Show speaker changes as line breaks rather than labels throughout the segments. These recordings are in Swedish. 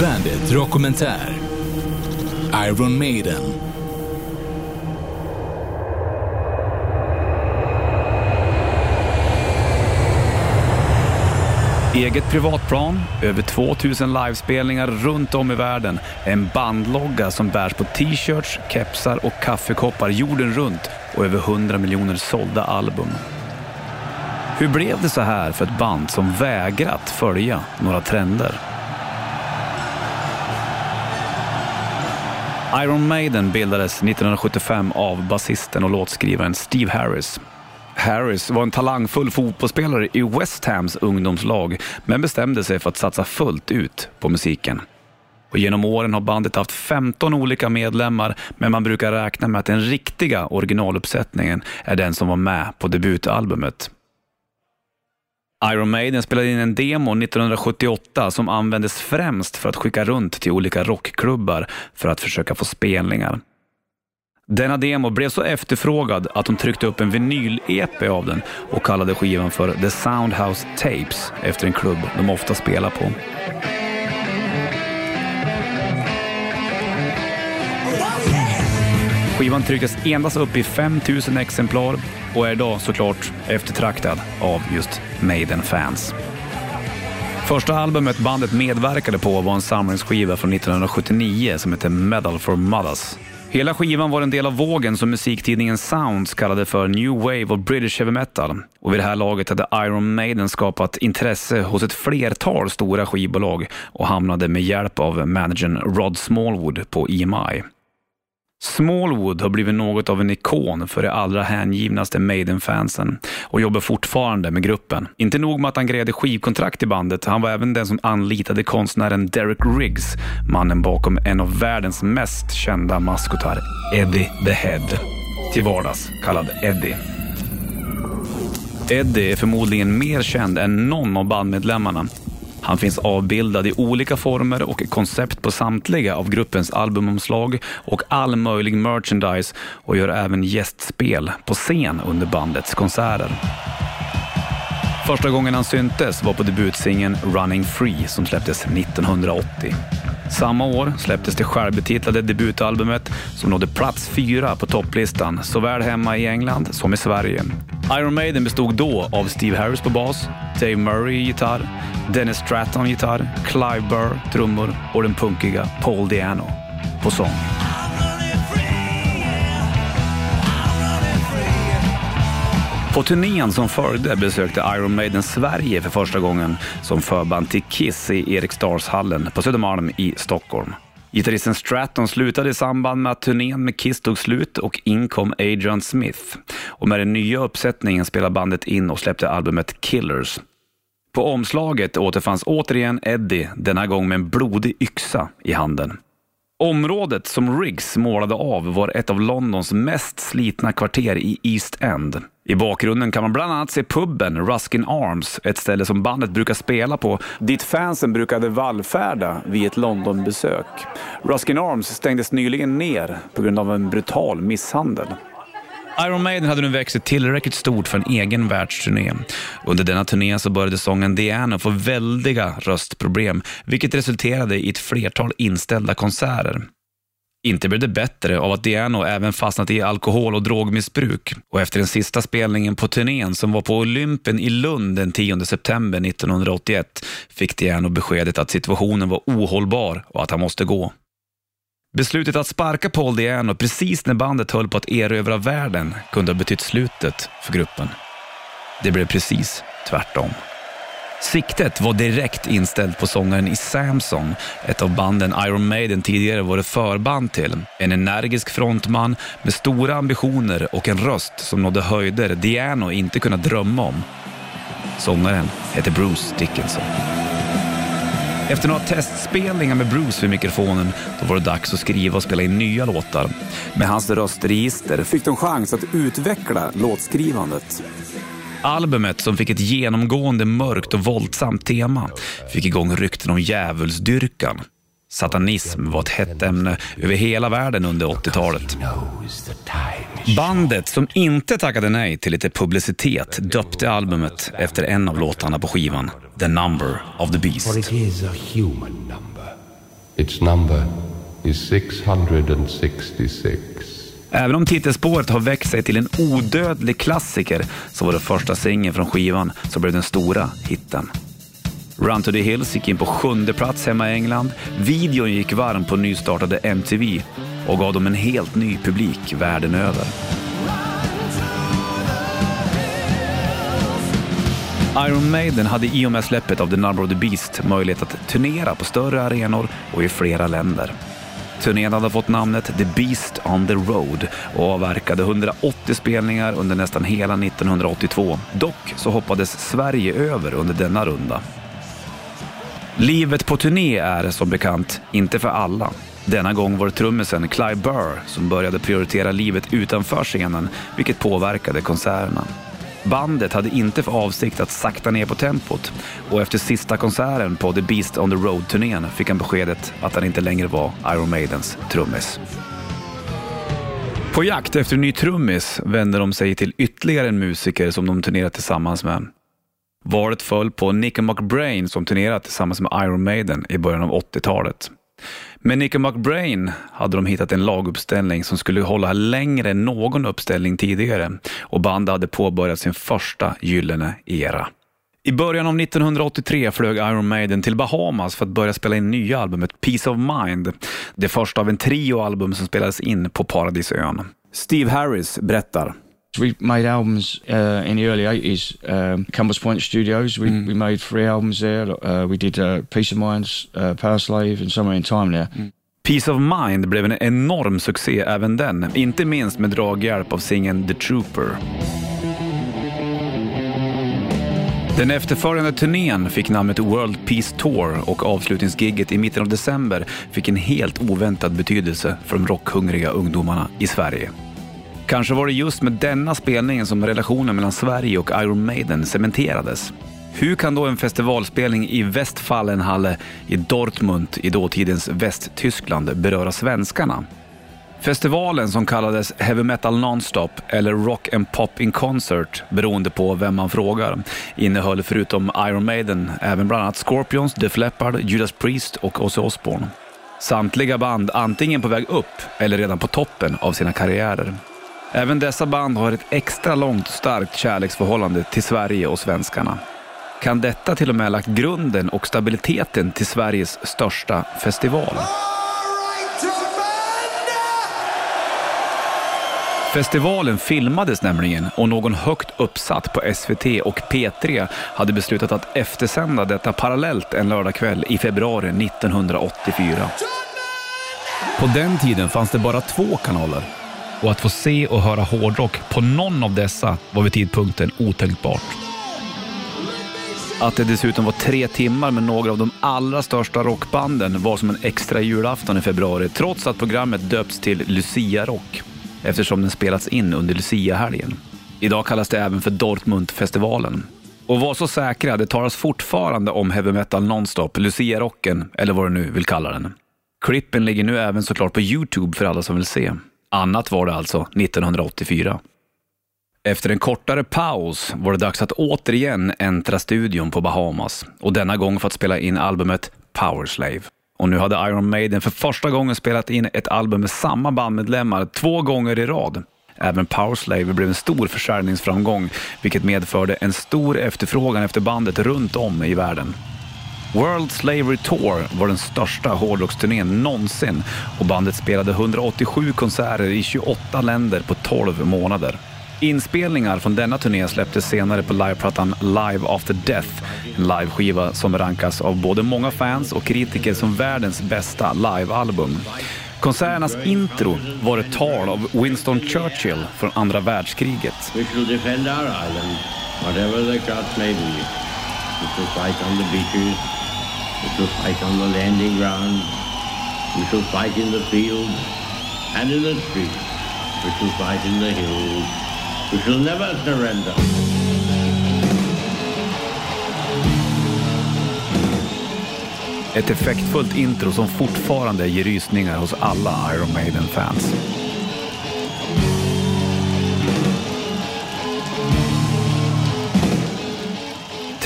Bandit Dokumentär Iron Maiden
Eget privatplan, över 2000 livespelningar runt om i världen, en bandlogga som bärs på t-shirts, kepsar och kaffekoppar jorden runt och över 100 miljoner sålda album. Hur blev det så här för ett band som vägrat följa några trender? Iron Maiden bildades 1975 av basisten och låtskrivaren Steve Harris. Harris var en talangfull fotbollsspelare i West Hams ungdomslag men bestämde sig för att satsa fullt ut på musiken. Och genom åren har bandet haft 15 olika medlemmar men man brukar räkna med att den riktiga originaluppsättningen är den som var med på debutalbumet. Iron Maiden spelade in en demo 1978 som användes främst för att skicka runt till olika rockklubbar för att försöka få spelningar. Denna demo blev så efterfrågad att de tryckte upp en vinyl-EP av den och kallade skivan för The Soundhouse Tapes efter en klubb de ofta spelar på. Skivan trycktes endast upp i 5000 exemplar och är idag såklart eftertraktad av just Maiden-fans. Första albumet bandet medverkade på var en samlingsskiva från 1979 som heter Medal for Mothers. Hela skivan var en del av vågen som musiktidningen Sounds kallade för New Wave of British Heavy Metal. Och vid det här laget hade Iron Maiden skapat intresse hos ett flertal stora skivbolag och hamnade med hjälp av managern Rod Smallwood på EMI. Smallwood har blivit något av en ikon för de allra hängivnaste Maiden-fansen och jobbar fortfarande med gruppen. Inte nog med att han grejade skivkontrakt i bandet, han var även den som anlitade konstnären Derek Riggs, mannen bakom en av världens mest kända maskotar, Eddie the Head. Till vardags kallad Eddie. Eddie är förmodligen mer känd än någon av bandmedlemmarna han finns avbildad i olika former och koncept på samtliga av gruppens albumomslag och all möjlig merchandise och gör även gästspel på scen under bandets konserter. Första gången han syntes var på debutsingen Running Free som släpptes 1980. Samma år släpptes det självbetitlade debutalbumet som nådde plats fyra på topplistan såväl hemma i England som i Sverige. Iron Maiden bestod då av Steve Harris på bas, Dave Murray gitarr, Dennis Stratton gitarr, Clive Burr trummor och den punkiga Paul Diano på sång. På turnén som följde besökte Iron Maiden Sverige för första gången som förband till Kiss i Eriksdalshallen på Södermalm i Stockholm. Gitarristen Stratton slutade i samband med att turnén med Kiss tog slut och inkom Adrian Smith. Och med den nya uppsättningen spelade bandet in och släppte albumet Killers. På omslaget återfanns återigen Eddie, denna gång med en blodig yxa i handen. Området som Riggs målade av var ett av Londons mest slitna kvarter i East End. I bakgrunden kan man bland annat se puben Ruskin Arms, ett ställe som bandet brukar spela på, dit fansen brukade vallfärda vid ett Londonbesök. Ruskin Arms stängdes nyligen ner på grund av en brutal misshandel. Iron Maiden hade nu växt tillräckligt stort för en egen världsturné. Under denna turné så började sången Diana få väldiga röstproblem, vilket resulterade i ett flertal inställda konserter. Inte blev det bättre av att Diano även fastnat i alkohol och drogmissbruk och efter den sista spelningen på turnén som var på Olympen i Lund den 10 september 1981 fick Diano beskedet att situationen var ohållbar och att han måste gå. Beslutet att sparka Paul Diano precis när bandet höll på att erövra världen kunde ha betytt slutet för gruppen. Det blev precis tvärtom. Siktet var direkt inställt på sångaren i Samson, ett av banden Iron Maiden tidigare varit förband till. En energisk frontman med stora ambitioner och en röst som nådde höjder Diano inte kunnat drömma om. Sångaren hette Bruce Dickinson. Efter några testspelningar med Bruce vid mikrofonen då var det dags att skriva och spela in nya låtar. Med hans röstregister fick de chans att utveckla låtskrivandet. Albumet, som fick ett genomgående mörkt och våldsamt tema, fick igång rykten om djävulsdyrkan. Satanism var ett hett ämne över hela världen under 80-talet. Bandet, som inte tackade nej till lite publicitet, döpte albumet efter en av låtarna på skivan, The Number of the Beast.
Its number is 666.
Även om titelspåret har växt sig till en odödlig klassiker så var det första singeln från skivan som blev den stora hitten. Run to the Hills gick in på sjunde plats hemma i England. Videon gick varm på nystartade MTV och gav dem en helt ny publik världen över. Iron Maiden hade i och med släppet av The Number of the Beast möjlighet att turnera på större arenor och i flera länder. Turnén hade fått namnet The Beast on the Road och avverkade 180 spelningar under nästan hela 1982. Dock så hoppades Sverige över under denna runda. Livet på turné är som bekant inte för alla. Denna gång var det trummisen Clive Burr som började prioritera livet utanför scenen, vilket påverkade konserterna. Bandet hade inte för avsikt att sakta ner på tempot och efter sista konserten på The Beast on the Road-turnén fick han beskedet att han inte längre var Iron Maidens trummis. På jakt efter en ny trummis vände de sig till ytterligare en musiker som de turnerat tillsammans med. Valet föll på Nicky McBrain som turnerat tillsammans med Iron Maiden i början av 80-talet. Med Nicky McBrain hade de hittat en laguppställning som skulle hålla längre än någon uppställning tidigare och bandet hade påbörjat sin första gyllene era. I början av 1983 flög Iron Maiden till Bahamas för att börja spela in nya albumet Peace of Mind. Det första av en trio album som spelades in på Paradisön. Steve Harris berättar.
We made albums uh, in the early 80s, um, Compass Point Studios. We, mm. we made three albums there. Uh, we did uh, Peace of Mind, uh, Power Slave and Somewhere in Time there. Mm.
Peace of Mind blev en enorm succé även den, inte minst med draghjälp av singeln The Trooper. Den efterföljande turnén fick namnet World Peace Tour och avslutningsgigget i mitten av december fick en helt oväntad betydelse för de rockhungriga ungdomarna i Sverige. Kanske var det just med denna spelningen som relationen mellan Sverige och Iron Maiden cementerades. Hur kan då en festivalspelning i Westfalenhalle i Dortmund i dåtidens Västtyskland beröra svenskarna? Festivalen som kallades Heavy Metal Nonstop eller Rock and Pop in Concert beroende på vem man frågar innehöll förutom Iron Maiden även bland annat Scorpions, Def Leppard, Judas Priest och Ozzy Osbourne. Samtliga band antingen på väg upp eller redan på toppen av sina karriärer. Även dessa band har ett extra långt och starkt kärleksförhållande till Sverige och svenskarna. Kan detta till och med ha lagt grunden och stabiliteten till Sveriges största festival? Festivalen filmades nämligen och någon högt uppsatt på SVT och P3 hade beslutat att eftersända detta parallellt en lördagkväll i februari 1984. På den tiden fanns det bara två kanaler och att få se och höra hårdrock på någon av dessa var vid tidpunkten otänkbart. Att det dessutom var tre timmar med några av de allra största rockbanden var som en extra julafton i februari, trots att programmet döpts till Lucia Rock, eftersom den spelats in under Lucia-helgen. Idag kallas det även för Dortmundfestivalen. Och var så säkra, det talas fortfarande om heavy metal nonstop, Lucia-rocken eller vad du nu vill kalla den. Klippen ligger nu även såklart på Youtube för alla som vill se. Annat var det alltså 1984. Efter en kortare paus var det dags att återigen äntra studion på Bahamas och denna gång för att spela in albumet Powerslave. Och nu hade Iron Maiden för första gången spelat in ett album med samma bandmedlemmar två gånger i rad. Även Powerslave blev en stor försäljningsframgång, vilket medförde en stor efterfrågan efter bandet runt om i världen. World Slavery Tour var den största hårdrocksturnén någonsin och bandet spelade 187 konserter i 28 länder på 12 månader. Inspelningar från denna turné släpptes senare på liveplattan Live After Death, en liveskiva som rankas av både många fans och kritiker som världens bästa livealbum. Konserternas intro var ett tal av Winston Churchill från andra världskriget.
We ska defend our island, whatever the cost may be. We Vi ska on the beaches, we shall fight on the landing ground, we shall fight in the fields and in the streets, we shall fight in the hills. We shall never surrender.
Ett effektfullt intro som fortfarande ger rysningar hos alla Iron Maiden-fans.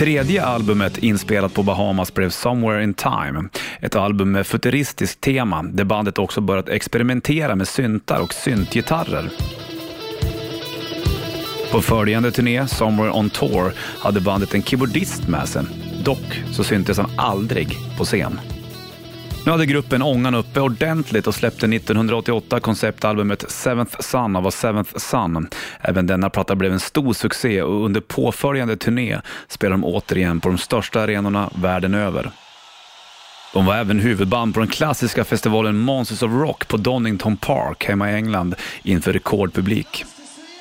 Tredje albumet inspelat på Bahamas blev Somewhere in Time. Ett album med futuristiskt tema där bandet också börjat experimentera med syntar och syntgitarrer. På följande turné, Somewhere on Tour, hade bandet en keyboardist med sig. Dock så syntes han aldrig på scen. Nu hade gruppen ångan uppe ordentligt och släppte 1988 konceptalbumet Seventh Son av a Seventh Son. Även denna platta blev en stor succé och under påföljande turné spelade de återigen på de största arenorna världen över. De var även huvudband på den klassiska festivalen Monsters of Rock på Donington Park hemma i England inför rekordpublik.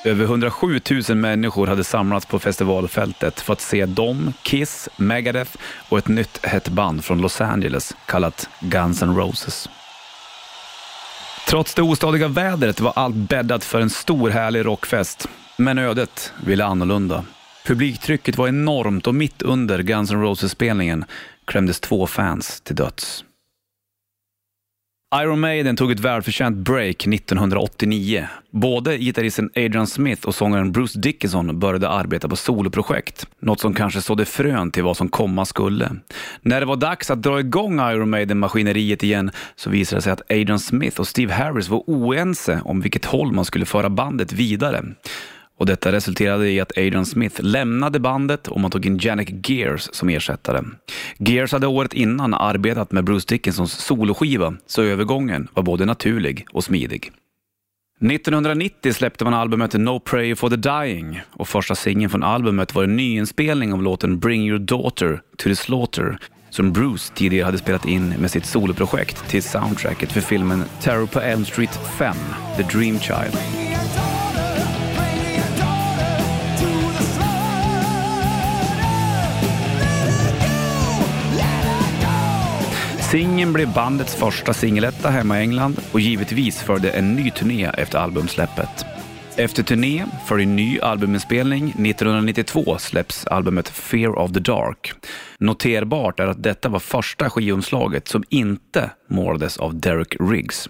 Över 107 000 människor hade samlats på festivalfältet för att se dem, Kiss, Megadeth och ett nytt hett band från Los Angeles kallat Guns N' Roses. Trots det ostadiga vädret var allt bäddat för en stor härlig rockfest. Men ödet ville annorlunda. Publiktrycket var enormt och mitt under Guns N' Roses-spelningen klämdes två fans till döds. Iron Maiden tog ett välförtjänt break 1989. Både gitarristen Adrian Smith och sångaren Bruce Dickinson började arbeta på soloprojekt. Något som kanske sådde frön till vad som komma skulle. När det var dags att dra igång Iron Maiden-maskineriet igen så visade det sig att Adrian Smith och Steve Harris var oense om vilket håll man skulle föra bandet vidare. Och Detta resulterade i att Adrian Smith lämnade bandet och man tog in Janek Gears som ersättare. Gears hade året innan arbetat med Bruce Dickinsons soloskiva, så övergången var både naturlig och smidig. 1990 släppte man albumet No Prayer for the Dying och första singeln från albumet var en nyinspelning av låten Bring Your Daughter to the Slaughter som Bruce tidigare hade spelat in med sitt soloprojekt till soundtracket för filmen Terror på Elm Street 5, The Dream Child. Singeln blev bandets första singeletta hemma i England och givetvis följde en ny turné efter albumsläppet. Efter turné följer ny albuminspelning. 1992 släpps albumet Fear of the Dark. Noterbart är att detta var första skivomslaget som inte målades av Derek Riggs.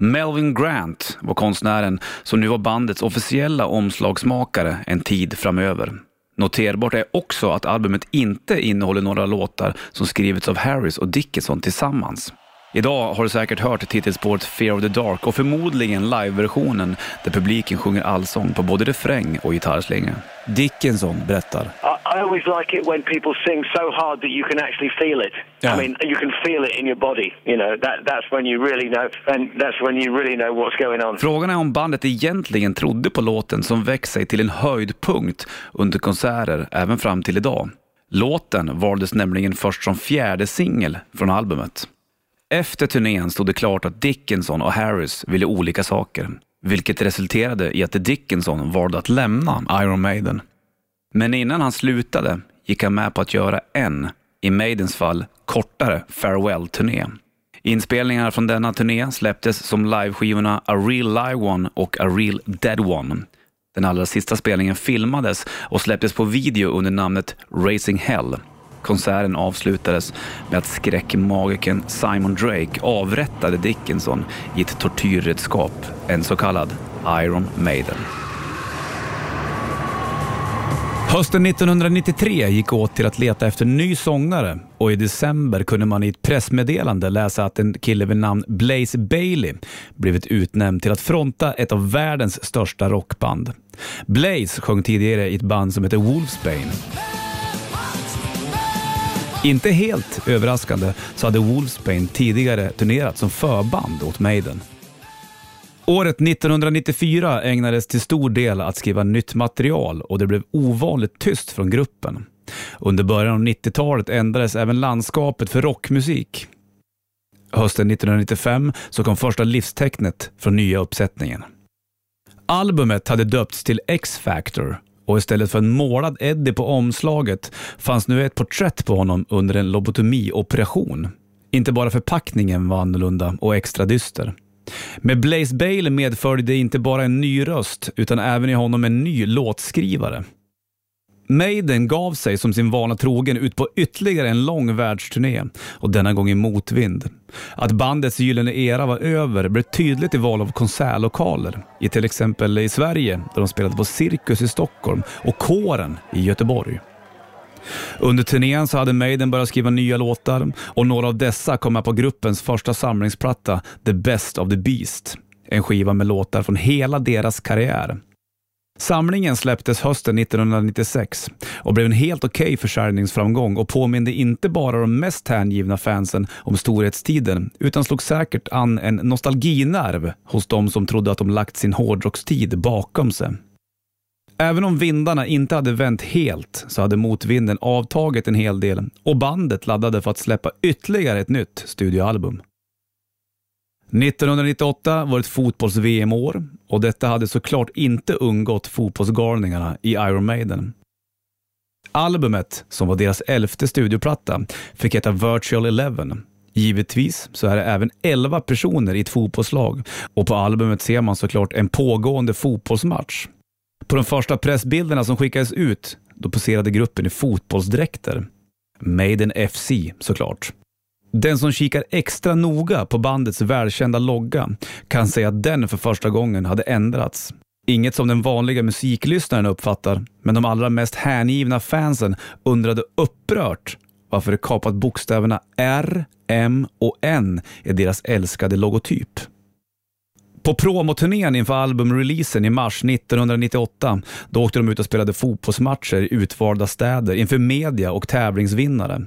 Melvin Grant var konstnären som nu var bandets officiella omslagsmakare en tid framöver. Noterbart är också att albumet inte innehåller några låtar som skrivits av Harris och Dickinson tillsammans. Idag har du säkert hört titelspåret Fear of the Dark och förmodligen liveversionen där publiken sjunger allsång på både refräng och gitarrslinga. Dickinson berättar.
I always like it when people sing so hard that you can actually feel it.
Yeah.
I mean, you can feel it in your body. You know, that that's when you really know, and that's when you really know what's going on.
Frågan är om bandet egentligen trodde på låten som växt sig till en höjdpunkt under konserter även fram till idag. Låten valdes nämligen först som fjärde singel från albumet. Efter turnén stod det klart att Dickinson och Harris ville olika saker, vilket resulterade i att Dickinson valde att lämna Iron Maiden. Men innan han slutade gick han med på att göra en, i Maidens fall, kortare farewell-turné. Inspelningarna från denna turné släpptes som liveskivorna A Real Live One och A Real Dead One. Den allra sista spelningen filmades och släpptes på video under namnet Racing Hell. Konserten avslutades med att skräckmagikern Simon Drake avrättade Dickinson i ett tortyrredskap, en så kallad Iron Maiden. Hösten 1993 gick åt till att leta efter ny sångare och i december kunde man i ett pressmeddelande läsa att en kille vid namn Blaze Bailey blivit utnämnd till att fronta ett av världens största rockband. Blaze sjöng tidigare i ett band som heter Wolfsbane. Inte helt överraskande så hade Wolfsbane tidigare turnerat som förband åt Maiden. Året 1994 ägnades till stor del att skriva nytt material och det blev ovanligt tyst från gruppen. Under början av 90-talet ändrades även landskapet för rockmusik. Hösten 1995 så kom första livstecknet från nya uppsättningen. Albumet hade döpts till X-Factor och istället för en målad Eddie på omslaget fanns nu ett porträtt på honom under en lobotomioperation. Inte bara förpackningen var annorlunda och extra dyster. Med Blaze Bale medförde det inte bara en ny röst, utan även i honom en ny låtskrivare. Maiden gav sig som sin vana trogen ut på ytterligare en lång världsturné och denna gång i motvind. Att bandets gyllene era var över blev tydligt i val av konsertlokaler. I till exempel i Sverige, där de spelade på Cirkus i Stockholm och Kåren i Göteborg. Under turnén så hade Maiden börjat skriva nya låtar och några av dessa kom med på gruppens första samlingsplatta The Best of the Beast. En skiva med låtar från hela deras karriär. Samlingen släpptes hösten 1996 och blev en helt okej okay försäljningsframgång och påminde inte bara de mest hängivna fansen om storhetstiden utan slog säkert an en nostalginerv hos de som trodde att de lagt sin hårdrockstid bakom sig. Även om vindarna inte hade vänt helt så hade motvinden avtagit en hel del och bandet laddade för att släppa ytterligare ett nytt studioalbum. 1998 var ett fotbolls-VM-år och detta hade såklart inte undgått fotbollsgalningarna i Iron Maiden. Albumet, som var deras elfte studioplatta, fick heta Virtual Eleven. Givetvis så är det även 11 personer i ett fotbollslag och på albumet ser man såklart en pågående fotbollsmatch. På de första pressbilderna som skickades ut, då poserade gruppen i fotbollsdräkter. Maiden FC såklart. Den som kikar extra noga på bandets välkända logga kan säga att den för första gången hade ändrats. Inget som den vanliga musiklyssnaren uppfattar, men de allra mest hängivna fansen undrade upprört varför det kapat bokstäverna R, M och N i deras älskade logotyp. På promoturnén inför albumreleasen i mars 1998, då åkte de ut och spelade fotbollsmatcher i utvalda städer inför media och tävlingsvinnare.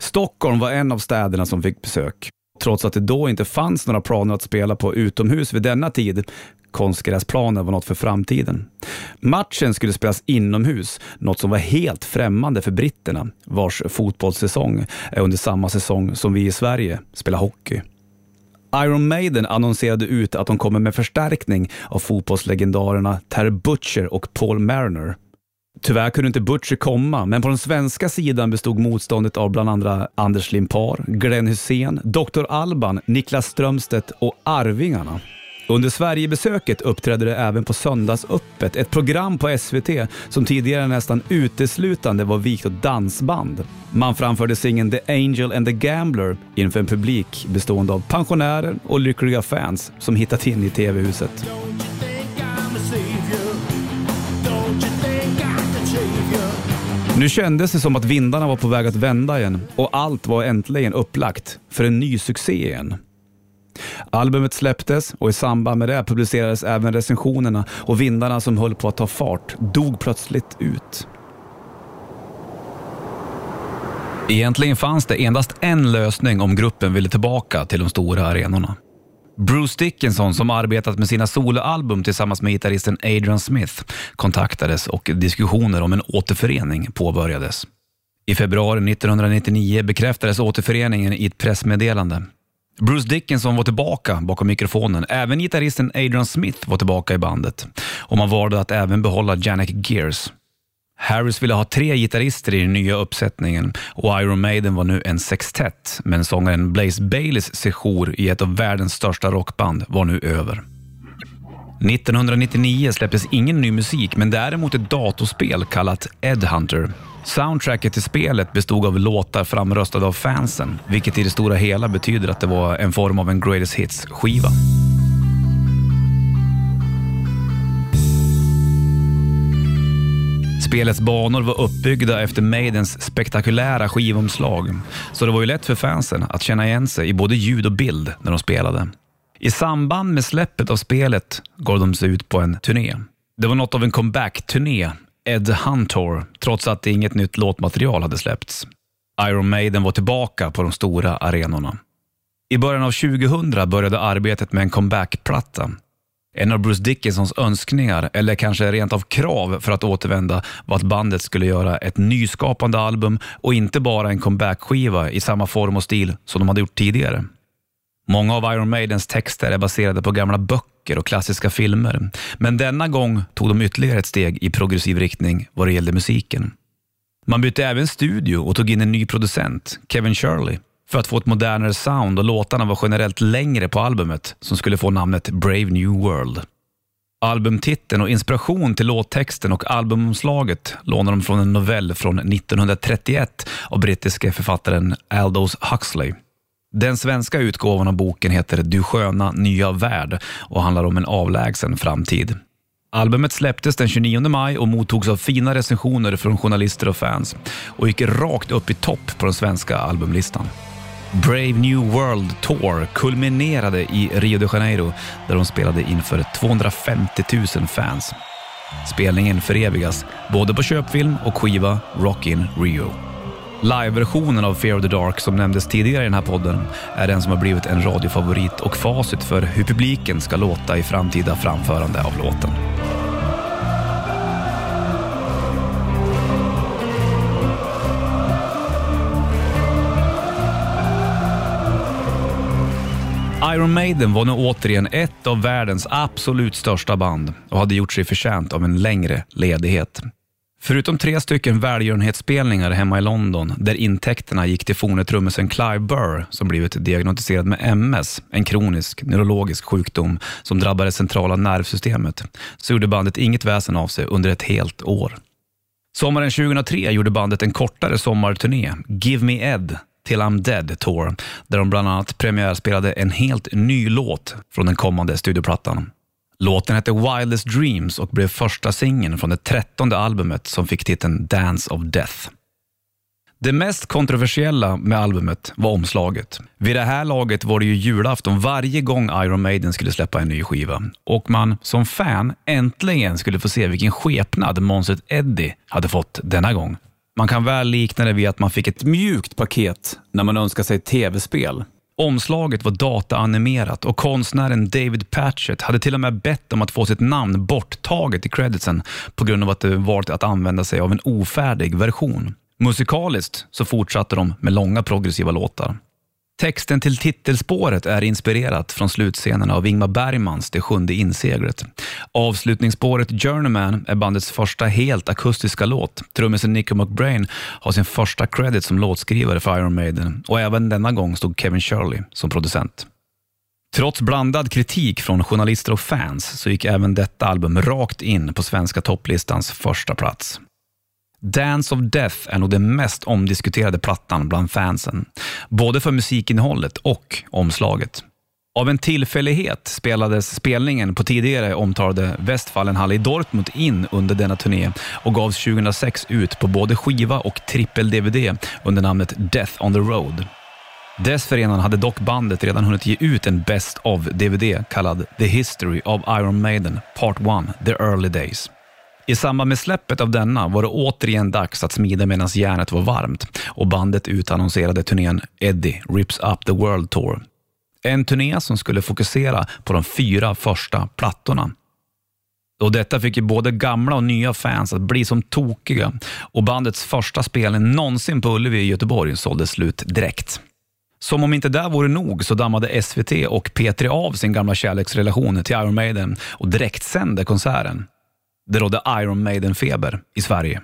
Stockholm var en av städerna som fick besök. Trots att det då inte fanns några planer att spela på utomhus vid denna tid, konstgräsplanen var något för framtiden. Matchen skulle spelas inomhus, något som var helt främmande för britterna, vars fotbollssäsong är under samma säsong som vi i Sverige spelar hockey. Iron Maiden annonserade ut att de kommer med förstärkning av fotbollslegendarerna Terry Butcher och Paul Mariner. Tyvärr kunde inte Butcher komma, men på den svenska sidan bestod motståndet av bland andra Anders Limpar, Glenn Hussein, Dr. Alban, Niklas Strömstedt och Arvingarna. Under Sverigebesöket uppträdde det även på Söndagsöppet, ett program på SVT som tidigare nästan uteslutande var vikt åt dansband. Man framförde singeln The Angel and the Gambler inför en publik bestående av pensionärer och lyckliga fans som hittat in i TV-huset. Nu kändes det som att vindarna var på väg att vända igen och allt var äntligen upplagt för en ny succé igen. Albumet släpptes och i samband med det publicerades även recensionerna och vindarna som höll på att ta fart dog plötsligt ut. Egentligen fanns det endast en lösning om gruppen ville tillbaka till de stora arenorna. Bruce Dickinson, som arbetat med sina soloalbum tillsammans med gitarristen Adrian Smith, kontaktades och diskussioner om en återförening påbörjades. I februari 1999 bekräftades återföreningen i ett pressmeddelande. Bruce Dickinson var tillbaka bakom mikrofonen. Även gitarristen Adrian Smith var tillbaka i bandet och man valde att även behålla Janek Gears. Harris ville ha tre gitarrister i den nya uppsättningen och Iron Maiden var nu en sextett, men sångaren Blaze Baileys sejour i ett av världens största rockband var nu över. 1999 släpptes ingen ny musik, men däremot ett datorspel kallat Ed Hunter. Soundtracket till spelet bestod av låtar framröstade av fansen, vilket i det stora hela betyder att det var en form av en greatest hits-skiva. Spelets banor var uppbyggda efter Maidens spektakulära skivomslag, så det var ju lätt för fansen att känna igen sig i både ljud och bild när de spelade. I samband med släppet av spelet gav de sig ut på en turné. Det var något av en comeback-turné, Ed Huntor, trots att inget nytt låtmaterial hade släppts. Iron Maiden var tillbaka på de stora arenorna. I början av 2000 började arbetet med en comeback-platta en av Bruce Dickinsons önskningar, eller kanske rent av krav för att återvända, var att bandet skulle göra ett nyskapande album och inte bara en comeback-skiva i samma form och stil som de hade gjort tidigare. Många av Iron Maidens texter är baserade på gamla böcker och klassiska filmer, men denna gång tog de ytterligare ett steg i progressiv riktning vad det gällde musiken. Man bytte även studio och tog in en ny producent, Kevin Shirley, för att få ett modernare sound och låtarna var generellt längre på albumet som skulle få namnet Brave New World. Albumtiteln och inspiration till låttexten och albumomslaget lånar de från en novell från 1931 av brittiske författaren Aldous Huxley. Den svenska utgåvan av boken heter Du sköna nya värld och handlar om en avlägsen framtid. Albumet släpptes den 29 maj och mottogs av fina recensioner från journalister och fans och gick rakt upp i topp på den svenska albumlistan. Brave New World Tour kulminerade i Rio de Janeiro där de spelade inför 250 000 fans. Spelningen förevigas både på köpfilm och skiva Rockin' Rio. Live-versionen av Fear of the Dark som nämndes tidigare i den här podden är den som har blivit en radiofavorit och facit för hur publiken ska låta i framtida framförande av låten. Iron Maiden var nu återigen ett av världens absolut största band och hade gjort sig förtjänt av en längre ledighet. Förutom tre stycken välgörenhetsspelningar hemma i London, där intäkterna gick till forne trummisen Clive Burr, som blivit diagnostiserad med MS, en kronisk neurologisk sjukdom som drabbar det centrala nervsystemet, så gjorde bandet inget väsen av sig under ett helt år. Sommaren 2003 gjorde bandet en kortare sommarturné, Give Me Ed, till I'm Dead Tour, där de bland annat premiärspelade en helt ny låt från den kommande studioplattan. Låten hette Wildest Dreams och blev första singeln från det trettonde albumet som fick titeln Dance of Death. Det mest kontroversiella med albumet var omslaget. Vid det här laget var det ju julafton varje gång Iron Maiden skulle släppa en ny skiva och man som fan äntligen skulle få se vilken skepnad monstret Eddie hade fått denna gång. Man kan väl likna det vid att man fick ett mjukt paket när man önskade sig tv-spel. Omslaget var dataanimerat och konstnären David Patchett hade till och med bett om att få sitt namn borttaget i creditsen på grund av att det valt att använda sig av en ofärdig version. Musikaliskt så fortsatte de med långa progressiva låtar. Texten till titelspåret är inspirerat från slutscenerna av Ingmar Bergmans Det sjunde inseglet. Avslutningsspåret Journeyman är bandets första helt akustiska låt. Trummisen Nico McBrain har sin första credit som låtskrivare för Iron Maiden och även denna gång stod Kevin Shirley som producent. Trots blandad kritik från journalister och fans så gick även detta album rakt in på svenska topplistans första plats. Dance of Death är nog den mest omdiskuterade plattan bland fansen, både för musikinnehållet och omslaget. Av en tillfällighet spelades spelningen på tidigare omtalade Westfalenhalle i Dortmund in under denna turné och gavs 2006 ut på både skiva och trippel-DVD under namnet Death on the Road. Dessförinnan hade dock bandet redan hunnit ge ut en Best of-DVD kallad The History of Iron Maiden Part 1 The Early Days. I samband med släppet av denna var det återigen dags att smida medan järnet var varmt och bandet utannonserade turnén Eddie Rips Up the World Tour. En turné som skulle fokusera på de fyra första plattorna. Och Detta fick ju både gamla och nya fans att bli som tokiga och bandets första spelning någonsin på Ullevi i Göteborg sålde slut direkt. Som om inte det vore nog så dammade SVT och P3 av sin gamla kärleksrelation till Iron Maiden och direktsände konserten. Det rådde Iron Maiden-feber i Sverige.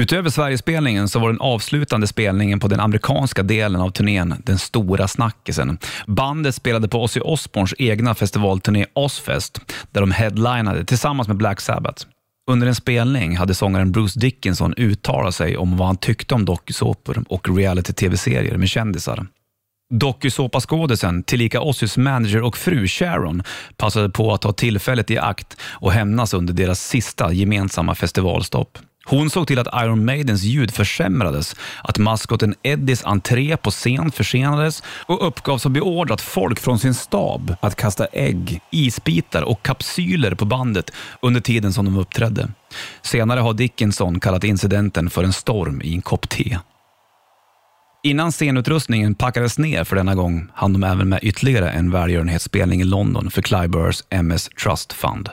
Utöver Sverigespelningen så var den avslutande spelningen på den amerikanska delen av turnén den stora snackisen. Bandet spelade på Ozzy Osbournes egna festivalturné Ozfest, där de headlinade tillsammans med Black Sabbath. Under en spelning hade sångaren Bruce Dickinson uttalat sig om vad han tyckte om dokusåpor och reality-tv-serier med kändisar. Dokusåpaskådisen, tillika Ozzys manager och fru Sharon, passade på att ta tillfället i akt och hämnas under deras sista gemensamma festivalstopp. Hon såg till att Iron Maidens ljud försämrades, att maskoten Eddies entré på scen försenades och uppgav som beordrat folk från sin stab att kasta ägg, isbitar och kapsyler på bandet under tiden som de uppträdde. Senare har Dickinson kallat incidenten för en storm i en kopp te. Innan scenutrustningen packades ner för denna gång hann de även med ytterligare en välgörenhetsspelning i London för Clybers MS Trust Fund.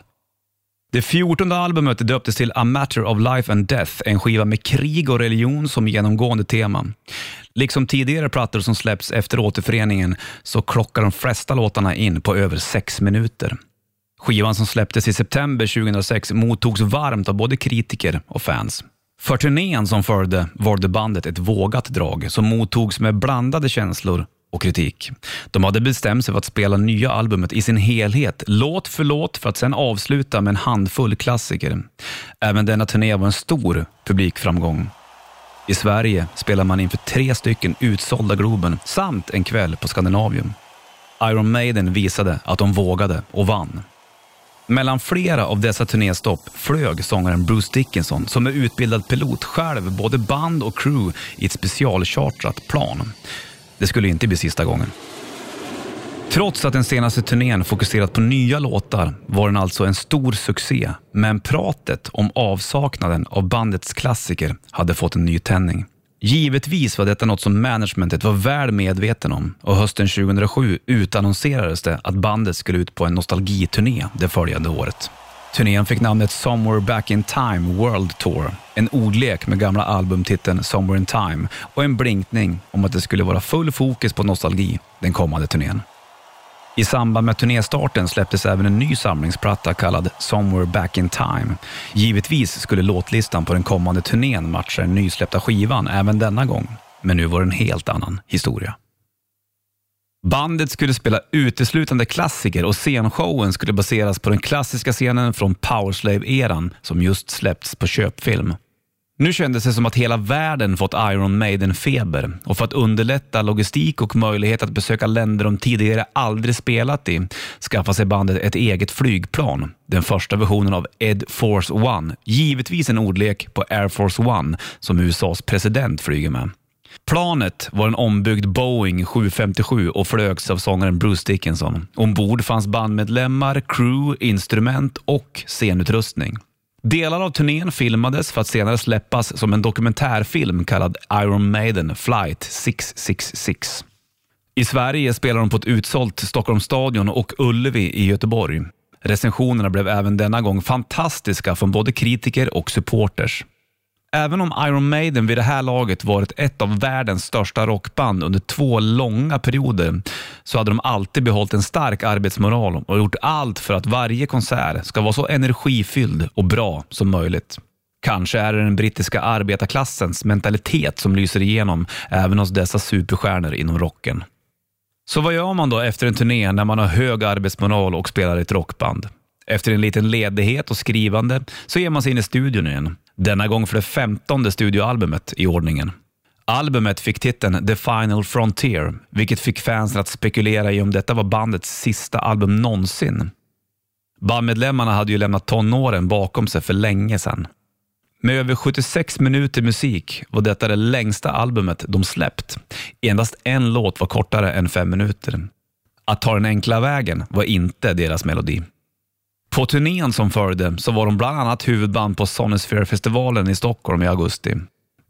Det fjortonde albumet döptes till A Matter of Life and Death, en skiva med krig och religion som genomgående tema. Liksom tidigare plattor som släppts efter återföreningen så klockar de flesta låtarna in på över sex minuter. Skivan som släpptes i september 2006 mottogs varmt av både kritiker och fans. För turnén som följde valde bandet ett vågat drag som mottogs med blandade känslor och kritik. De hade bestämt sig för att spela nya albumet i sin helhet, låt för låt, för att sedan avsluta med en handfull klassiker. Även denna turné var en stor publikframgång. I Sverige spelar man inför tre stycken utsålda Globen samt en kväll på Skandinavium. Iron Maiden visade att de vågade och vann. Mellan flera av dessa turnéstopp flög sångaren Bruce Dickinson, som är utbildad pilot, själv både band och crew i ett specialchartrat plan. Det skulle inte bli sista gången. Trots att den senaste turnén fokuserat på nya låtar var den alltså en stor succé, men pratet om avsaknaden av bandets klassiker hade fått en ny tändning. Givetvis var detta något som managementet var väl medveten om och hösten 2007 utannonserades det att bandet skulle ut på en nostalgiturné det följande året. Turnén fick namnet Somewhere Back In Time World Tour, en ordlek med gamla albumtiteln Somewhere In Time och en blinkning om att det skulle vara full fokus på nostalgi den kommande turnén. I samband med turnéstarten släpptes även en ny samlingsplatta kallad Somewhere Back In Time. Givetvis skulle låtlistan på den kommande turnén matcha den nysläppta skivan även denna gång, men nu var det en helt annan historia. Bandet skulle spela uteslutande klassiker och scenshowen skulle baseras på den klassiska scenen från Powerslave-eran som just släppts på köpfilm. Nu kändes det som att hela världen fått Iron Maiden-feber och för att underlätta logistik och möjlighet att besöka länder de tidigare aldrig spelat i skaffade sig bandet ett eget flygplan. Den första versionen av Ed Force One, givetvis en ordlek på Air Force One som USAs president flyger med. Planet var en ombyggd Boeing 757 och flögs av sångaren Bruce Dickinson. Ombord fanns bandmedlemmar, crew, instrument och scenutrustning. Delar av turnén filmades för att senare släppas som en dokumentärfilm kallad Iron Maiden Flight 666. I Sverige spelar de på ett utsålt Stockholmsstadion och Ullevi i Göteborg. Recensionerna blev även denna gång fantastiska från både kritiker och supporters. Även om Iron Maiden vid det här laget varit ett av världens största rockband under två långa perioder, så hade de alltid behållit en stark arbetsmoral och gjort allt för att varje konsert ska vara så energifylld och bra som möjligt. Kanske är det den brittiska arbetarklassens mentalitet som lyser igenom även hos dessa superstjärnor inom rocken. Så vad gör man då efter en turné när man har hög arbetsmoral och spelar i ett rockband? Efter en liten ledighet och skrivande så ger man sig in i studion igen. Denna gång för det femtonde studioalbumet i ordningen. Albumet fick titeln The Final Frontier, vilket fick fansen att spekulera i om detta var bandets sista album någonsin. Bandmedlemmarna hade ju lämnat tonåren bakom sig för länge sedan. Med över 76 minuter musik var detta det längsta albumet de släppt. Endast en låt var kortare än fem minuter. Att ta den enkla vägen var inte deras melodi. På turnén som följde så var de bland annat huvudband på Sonisphere-festivalen i Stockholm i augusti.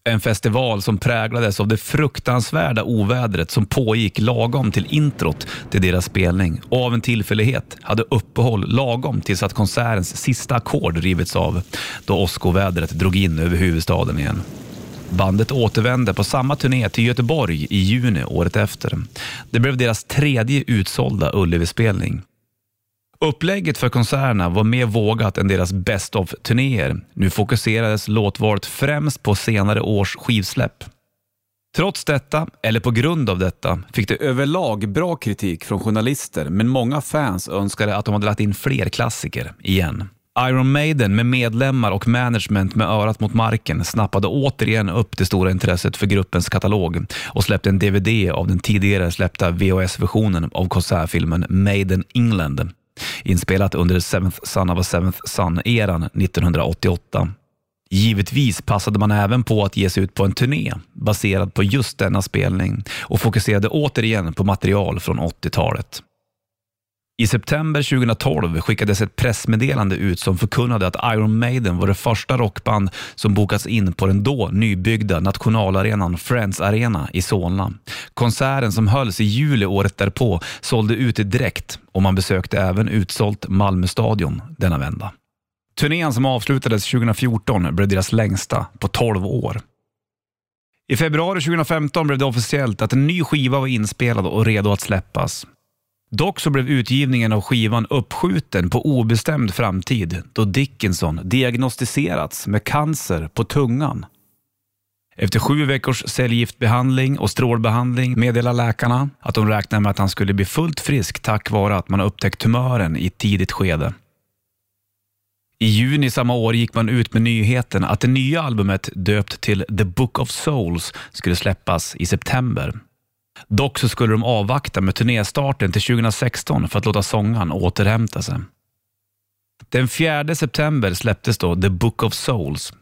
En festival som präglades av det fruktansvärda ovädret som pågick lagom till introt till deras spelning och av en tillfällighet hade uppehåll lagom tills att konsertens sista ackord rivits av då åskovädret drog in över huvudstaden igen. Bandet återvände på samma turné till Göteborg i juni året efter. Det blev deras tredje utsålda Ullevi-spelning. Upplägget för konserterna var mer vågat än deras Best of-turnéer. Nu fokuserades låtvalet främst på senare års skivsläpp. Trots detta, eller på grund av detta, fick det överlag bra kritik från journalister, men många fans önskade att de hade lagt in fler klassiker igen. Iron Maiden med medlemmar och management med örat mot marken snappade återigen upp det stora intresset för gruppens katalog och släppte en DVD av den tidigare släppta VHS-versionen av konsertfilmen Maiden England inspelat under Seventh Son of a Seventh Son-eran 1988. Givetvis passade man även på att ge sig ut på en turné baserad på just denna spelning och fokuserade återigen på material från 80-talet. I september 2012 skickades ett pressmeddelande ut som förkunnade att Iron Maiden var det första rockband som bokats in på den då nybyggda nationalarenan Friends Arena i Solna. Konserten som hölls i juli året därpå sålde ut direkt och man besökte även utsålt Malmö stadion denna vända. Turnén som avslutades 2014 blev deras längsta på 12 år. I februari 2015 blev det officiellt att en ny skiva var inspelad och redo att släppas. Dock så blev utgivningen av skivan uppskjuten på obestämd framtid då Dickinson diagnostiserats med cancer på tungan. Efter sju veckors cellgiftbehandling och strålbehandling meddelar läkarna att de räknar med att han skulle bli fullt frisk tack vare att man upptäckt tumören i ett tidigt skede. I juni samma år gick man ut med nyheten att det nya albumet döpt till The Book of Souls skulle släppas i september. Dock så skulle de avvakta med turnéstarten till 2016 för att låta sångaren återhämta sig. Den 4 september släpptes då The Book of Souls.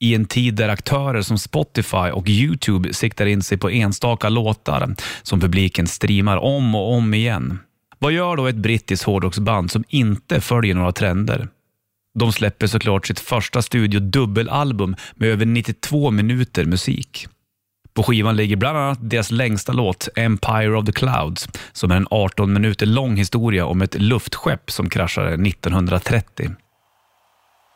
I en tid där aktörer som Spotify och YouTube siktar in sig på enstaka låtar som publiken streamar om och om igen. Vad gör då ett brittiskt hårdrocksband som inte följer några trender? De släpper såklart sitt första studio-dubbelalbum med över 92 minuter musik. På skivan ligger bland annat deras längsta låt, Empire of the Clouds, som är en 18 minuter lång historia om ett luftskepp som kraschade 1930.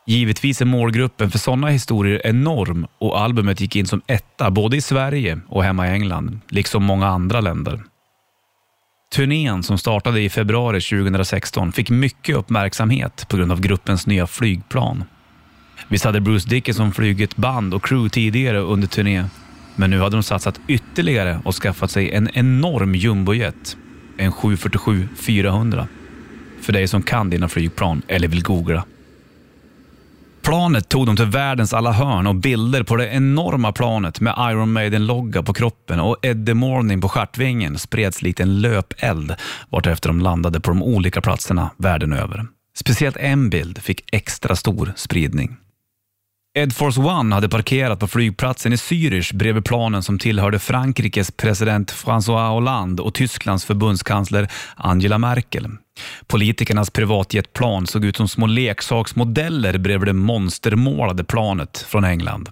Givetvis är målgruppen för sådana historier enorm och albumet gick in som etta både i Sverige och hemma i England, liksom många andra länder. Turnén som startade i februari 2016 fick mycket uppmärksamhet på grund av gruppens nya flygplan. Visst hade Bruce Dickinson flugit band och crew tidigare under turné, men nu hade de satsat ytterligare och skaffat sig en enorm jumbojet, en 747-400. För dig som kan dina flygplan eller vill googla. Planet tog dem till världens alla hörn och bilder på det enorma planet med Iron Maiden-logga på kroppen och Eddie Morning på stjärtvingen spreds likt en löpeld vartefter de landade på de olika platserna världen över. Speciellt en bild fick extra stor spridning. Ed Force One hade parkerat på flygplatsen i Zürich bredvid planen som tillhörde Frankrikes president François Hollande och Tysklands förbundskansler Angela Merkel. Politikernas privatjetplan såg ut som små leksaksmodeller bredvid det monstermålade planet från England.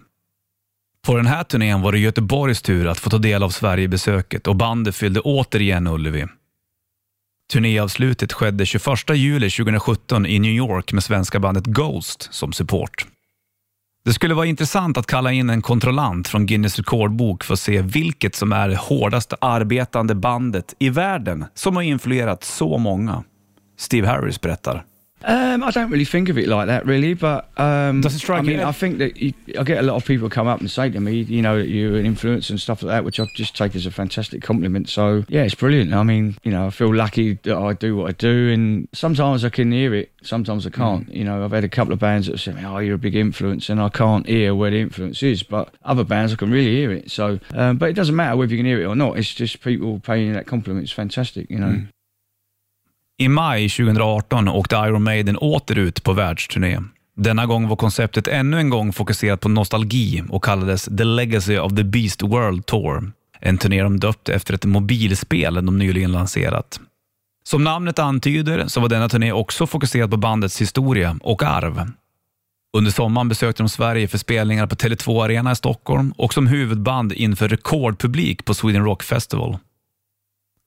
På den här turnén var det Göteborgs tur att få ta del av Sverigebesöket och bandet fyllde återigen Ullevi. Turnéavslutet skedde 21 juli 2017 i New York med svenska bandet Ghost som support. Det skulle vara intressant att kalla in en kontrollant från Guinness rekordbok för att se vilket som är det hårdast arbetande bandet i världen som har influerat så många. Steve Harris berättar.
Um, I don't really think of it like that, really. But um,
Does it strike
I mean,
you-
I think that you, I get a lot of people come up and say to me, you know, that you're an influence and stuff like that, which I just take as a fantastic compliment. So yeah, it's brilliant. I mean, you know, I feel lucky that I do what I do, and sometimes I can hear it, sometimes I can't. You know, I've had a couple of bands that say, "Oh, you're a big influence," and I can't hear where the influence is. But other bands, I can really hear it. So, um, but it doesn't matter whether you can hear it or not. It's just people paying you that compliment. It's fantastic, you know.
I maj 2018 åkte Iron Maiden åter ut på världsturné. Denna gång var konceptet ännu en gång fokuserat på nostalgi och kallades The Legacy of the Beast World Tour. En turné de döpt efter ett mobilspel de nyligen lanserat. Som namnet antyder så var denna turné också fokuserad på bandets historia och arv. Under sommaren besökte de Sverige för spelningar på Tele2 Arena i Stockholm och som huvudband inför rekordpublik på Sweden Rock Festival.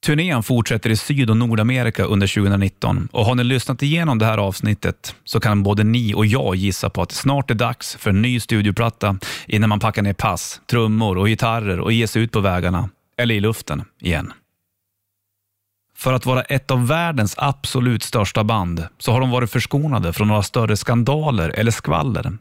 Turnén fortsätter i Syd och Nordamerika under 2019 och har ni lyssnat igenom det här avsnittet så kan både ni och jag gissa på att det snart är dags för en ny studioplatta innan man packar ner pass, trummor och gitarrer och ger sig ut på vägarna, eller i luften igen. För att vara ett av världens absolut största band så har de varit förskonade från några större skandaler eller skvaller.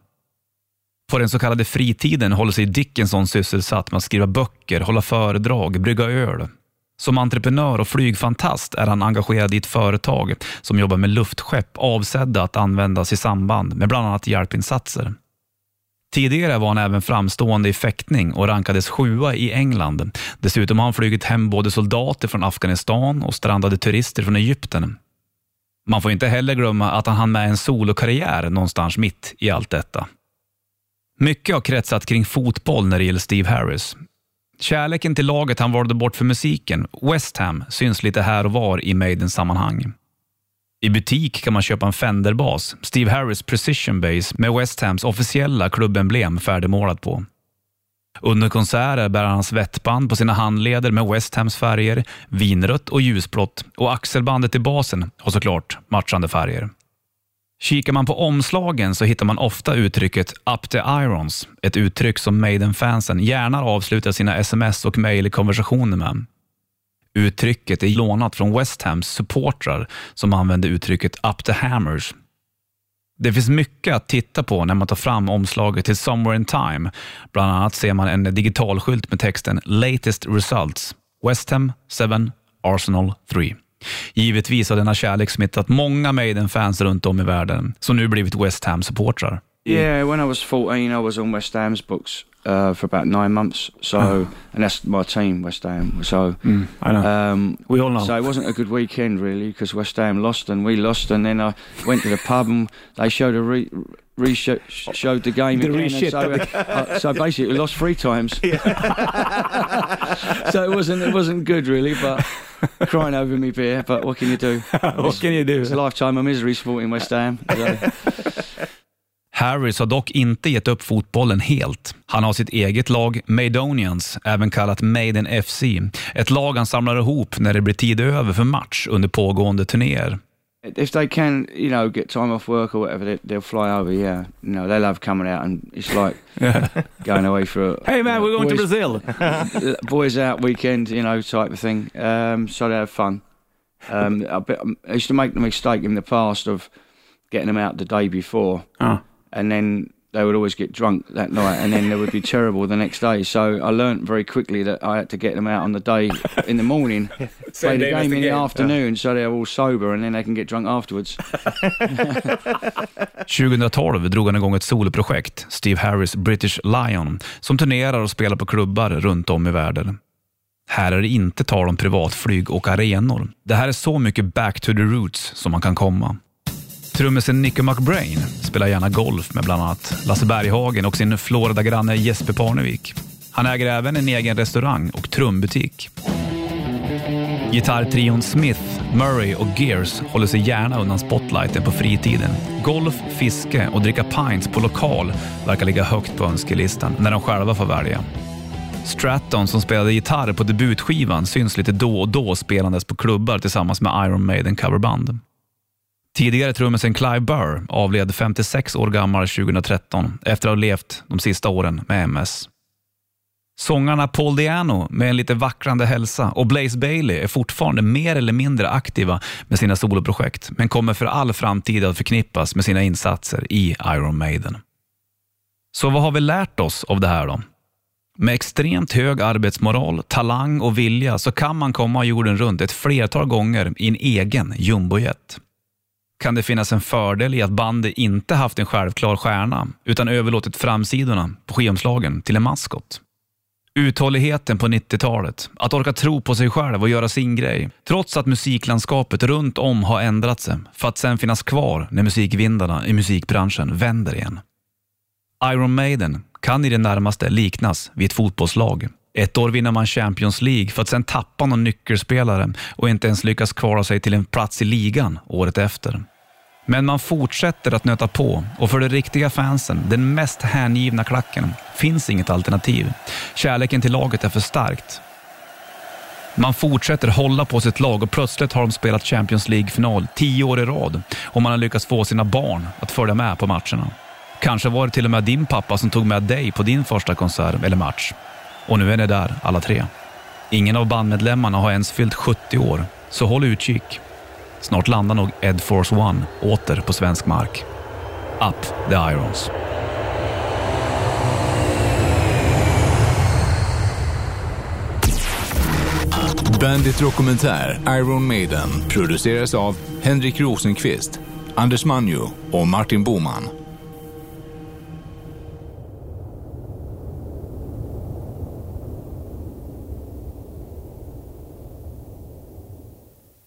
På den så kallade fritiden håller sig Dickinson sysselsatt med att skriva böcker, hålla föredrag, brygga öl. Som entreprenör och flygfantast är han engagerad i ett företag som jobbar med luftskepp avsedda att användas i samband med bland annat hjälpinsatser. Tidigare var han även framstående i fäktning och rankades sjua i England. Dessutom har han flugit hem både soldater från Afghanistan och strandade turister från Egypten. Man får inte heller glömma att han hann med en solokarriär någonstans mitt i allt detta. Mycket har kretsat kring fotboll när det gäller Steve Harris. Kärleken till laget han valde bort för musiken, West Ham, syns lite här och var i Maidens sammanhang. I butik kan man köpa en Fender-bas, Steve Harris Precision Bass, med West Hams officiella klubbemblem färdigmålat på. Under konserter bär han svettband på sina handleder med West Hams färger, vinrött och ljusblått och axelbandet i basen har såklart matchande färger. Kikar man på omslagen så hittar man ofta uttrycket “up the irons”, ett uttryck som Maiden-fansen gärna avslutar sina sms och mejlkonversationer med. Uttrycket är lånat från West Hams supportrar som använde uttrycket “up the hammers”. Det finns mycket att titta på när man tar fram omslaget till “Somewhere in time”. Bland annat ser man en digitalskylt med texten “Latest results, West Ham 7, Arsenal 3”. Givetvis har denna kärlek smittat många Maiden-fans runt om i världen, som nu blivit West Ham-supportrar.
Yeah, when I was 14, I was on West Ham's books uh, for about nine months. So, and that's my team, West Ham. So,
Mm, I know.
um,
We all know.
so it wasn't a good weekend really because West Ham lost and we lost, and then I went to the pub and they showed a re. Re showed the game
The
again,
re-shit
so, uh, so basically we lost three times. so it wasn't it wasn't good really, but crying over me beer. But what can you do?
What can you do?
It's a lifetime of misery supporting West Ham. So.
Harris har dock inte gett upp fotbollen helt. Han har sitt eget lag, Maidonians, även kallat Maiden FC. Ett lag han samlar ihop när det blir tid över för match under pågående turnéer.
If they can, you know, get time off work or whatever, they, they'll fly over. Yeah, you know, they love coming out, and it's like going away for a
Hey man, we're going to Brazil!
boys out weekend, you know, type of thing. Um, so they have fun. Um, I, bet, I used to make the mistake in the past of getting them out the day before,
Ja.
and then they would always get drunk that night, and then they would be terrible the next day. So I learnt very quickly that I had to get them out on the day in the morning, play the game in the afternoon, so they're all sober, and then they can get drunk afterwards.
2012 drog han igång ett soloprojekt, Steve Harris British Lion, som turnerar och spelar på klubbar runt om i världen. Här är det inte tal om privatflyg och arenor. Det här är så mycket back to the roots som man kan komma. Trummisen Nicky McBrain spelar gärna golf med bland annat Lasse Berghagen och sin Florida-granne Jesper Parnevik. Han äger även en egen restaurang och trumbutik. Gitarrtrion Smith, Murray och Gears håller sig gärna undan spotlighten på fritiden. Golf, fiske och dricka pints på lokal verkar ligga högt på önskelistan när de själva får välja. Stratton som spelade gitarr på debutskivan syns lite då och då spelandes på klubbar tillsammans med Iron Maiden coverband. Tidigare trummisen Clive Burr avled 56 år gammal 2013 efter att ha levt de sista åren med MS. Sångarna Paul Diano med en lite vacklande hälsa och Blaze Bailey är fortfarande mer eller mindre aktiva med sina soloprojekt, men kommer för all framtid att förknippas med sina insatser i Iron Maiden. Så vad har vi lärt oss av det här då? Med extremt hög arbetsmoral, talang och vilja så kan man komma jorden runt ett flertal gånger i en egen jumbojet. Kan det finnas en fördel i att bandet inte haft en självklar stjärna utan överlåtit framsidorna på skivomslagen till en maskot? Uthålligheten på 90-talet, att orka tro på sig själv och göra sin grej, trots att musiklandskapet runt om har ändrat sig, för att sen finnas kvar när musikvindarna i musikbranschen vänder igen. Iron Maiden kan i det närmaste liknas vid ett fotbollslag. Ett år vinner man Champions League för att sen tappa någon nyckelspelare och inte ens lyckas kvala sig till en plats i ligan året efter. Men man fortsätter att nöta på och för de riktiga fansen, den mest hängivna klacken, finns inget alternativ. Kärleken till laget är för starkt. Man fortsätter hålla på sitt lag och plötsligt har de spelat Champions League-final tio år i rad och man har lyckats få sina barn att följa med på matcherna. Kanske var det till och med din pappa som tog med dig på din första konsert eller match. Och nu är ni där alla tre. Ingen av bandmedlemmarna har ens fyllt 70 år, så håll utkik. Snart landar nog Ed Force One åter på svensk mark. Up the Irons.
Bandit Dokumentär Iron Maiden produceras av Henrik Rosenqvist, Anders Manjo och Martin Boman.